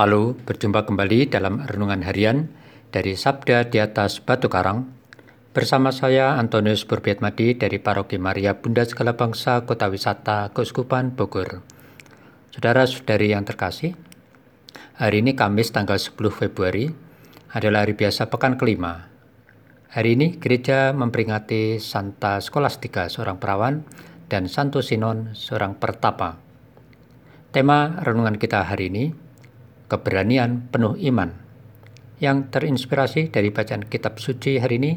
Halo, berjumpa kembali dalam renungan harian dari Sabda di atas Batu Karang. Bersama saya Antonius Burbiatmadi dari Paroki Maria Bunda Segala Bangsa Kota Wisata Keuskupan Bogor. Saudara-saudari yang terkasih, hari ini Kamis tanggal 10 Februari adalah hari biasa pekan kelima. Hari ini gereja memperingati Santa Skolastika seorang perawan dan Santo Sinon seorang pertapa. Tema renungan kita hari ini keberanian penuh iman yang terinspirasi dari bacaan kitab suci hari ini.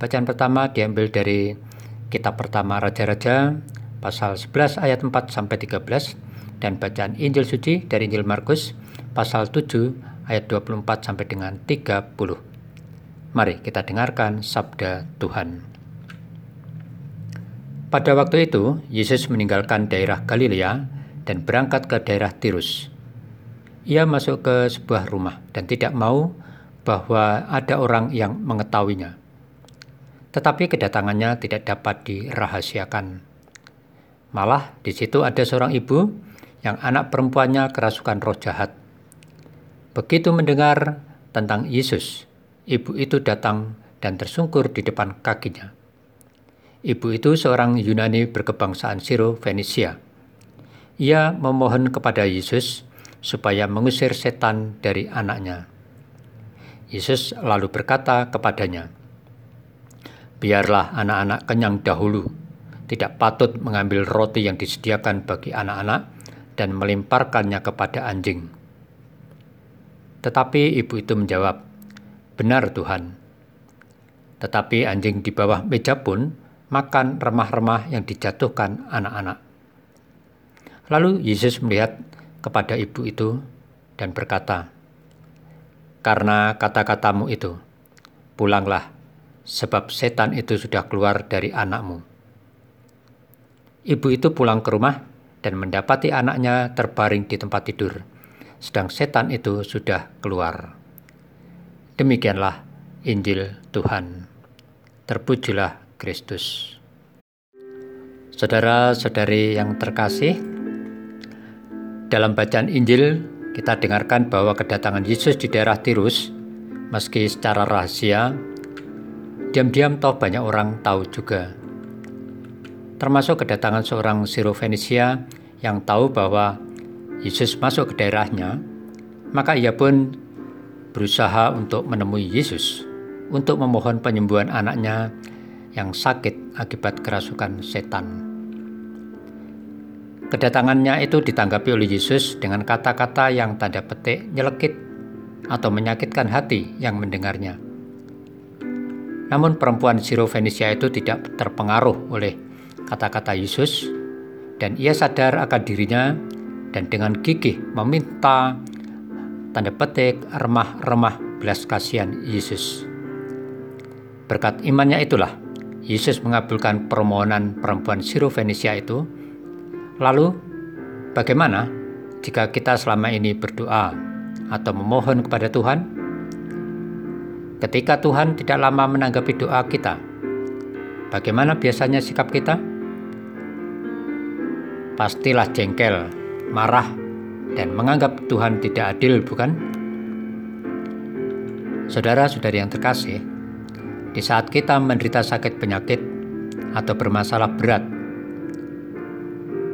Bacaan pertama diambil dari kitab pertama Raja-Raja pasal 11 ayat 4 sampai 13 dan bacaan Injil suci dari Injil Markus pasal 7 ayat 24 sampai dengan 30. Mari kita dengarkan sabda Tuhan. Pada waktu itu, Yesus meninggalkan daerah Galilea dan berangkat ke daerah Tirus ia masuk ke sebuah rumah dan tidak mau bahwa ada orang yang mengetahuinya. Tetapi kedatangannya tidak dapat dirahasiakan. Malah di situ ada seorang ibu yang anak perempuannya kerasukan roh jahat. Begitu mendengar tentang Yesus, ibu itu datang dan tersungkur di depan kakinya. Ibu itu seorang Yunani berkebangsaan Siro Fenisia. Ia memohon kepada Yesus supaya mengusir setan dari anaknya. Yesus lalu berkata kepadanya, "Biarlah anak-anak kenyang dahulu, tidak patut mengambil roti yang disediakan bagi anak-anak dan melemparkannya kepada anjing." Tetapi ibu itu menjawab, "Benar, Tuhan." Tetapi anjing di bawah meja pun makan remah-remah yang dijatuhkan anak-anak. Lalu Yesus melihat kepada ibu itu dan berkata, "Karena kata-katamu itu, pulanglah, sebab setan itu sudah keluar dari anakmu." Ibu itu pulang ke rumah dan mendapati anaknya terbaring di tempat tidur, sedang setan itu sudah keluar. Demikianlah Injil Tuhan. Terpujilah Kristus. Saudara-saudari yang terkasih, dalam bacaan Injil, kita dengarkan bahwa kedatangan Yesus di daerah Tirus, meski secara rahasia, diam-diam toh banyak orang tahu juga. Termasuk kedatangan seorang Sirofenisia yang tahu bahwa Yesus masuk ke daerahnya, maka ia pun berusaha untuk menemui Yesus untuk memohon penyembuhan anaknya yang sakit akibat kerasukan setan. Kedatangannya itu ditanggapi oleh Yesus dengan kata-kata yang tanda petik nyelekit atau menyakitkan hati yang mendengarnya. Namun perempuan Sirofenisia itu tidak terpengaruh oleh kata-kata Yesus dan ia sadar akan dirinya dan dengan gigih meminta tanda petik remah-remah belas kasihan Yesus. Berkat imannya itulah Yesus mengabulkan permohonan perempuan Sirofenisia itu Lalu, bagaimana jika kita selama ini berdoa atau memohon kepada Tuhan? Ketika Tuhan tidak lama menanggapi doa kita, bagaimana biasanya sikap kita? Pastilah jengkel, marah, dan menganggap Tuhan tidak adil, bukan? Saudara-saudari yang terkasih, di saat kita menderita sakit penyakit atau bermasalah berat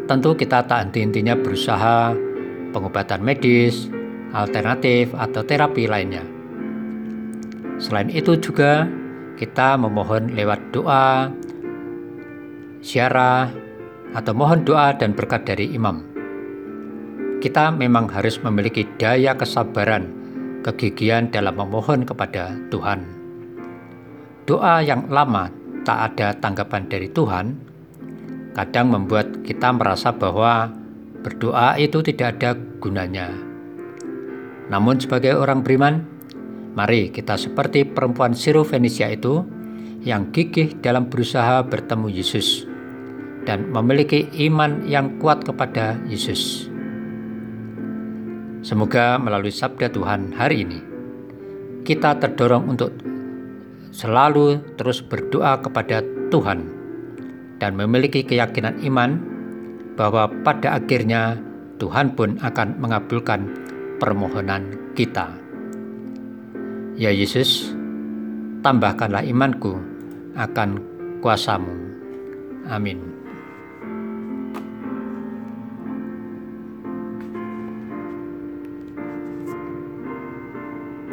Tentu kita tak henti-hentinya berusaha pengobatan medis, alternatif, atau terapi lainnya. Selain itu juga kita memohon lewat doa, syarah, atau mohon doa dan berkat dari imam. Kita memang harus memiliki daya kesabaran, kegigihan dalam memohon kepada Tuhan. Doa yang lama tak ada tanggapan dari Tuhan kadang membuat kita merasa bahwa berdoa itu tidak ada gunanya. Namun sebagai orang beriman, mari kita seperti perempuan Sirofenisia itu yang gigih dalam berusaha bertemu Yesus dan memiliki iman yang kuat kepada Yesus. Semoga melalui sabda Tuhan hari ini, kita terdorong untuk selalu terus berdoa kepada Tuhan dan memiliki keyakinan iman bahwa pada akhirnya Tuhan pun akan mengabulkan permohonan kita. Ya Yesus, tambahkanlah imanku akan kuasamu. Amin.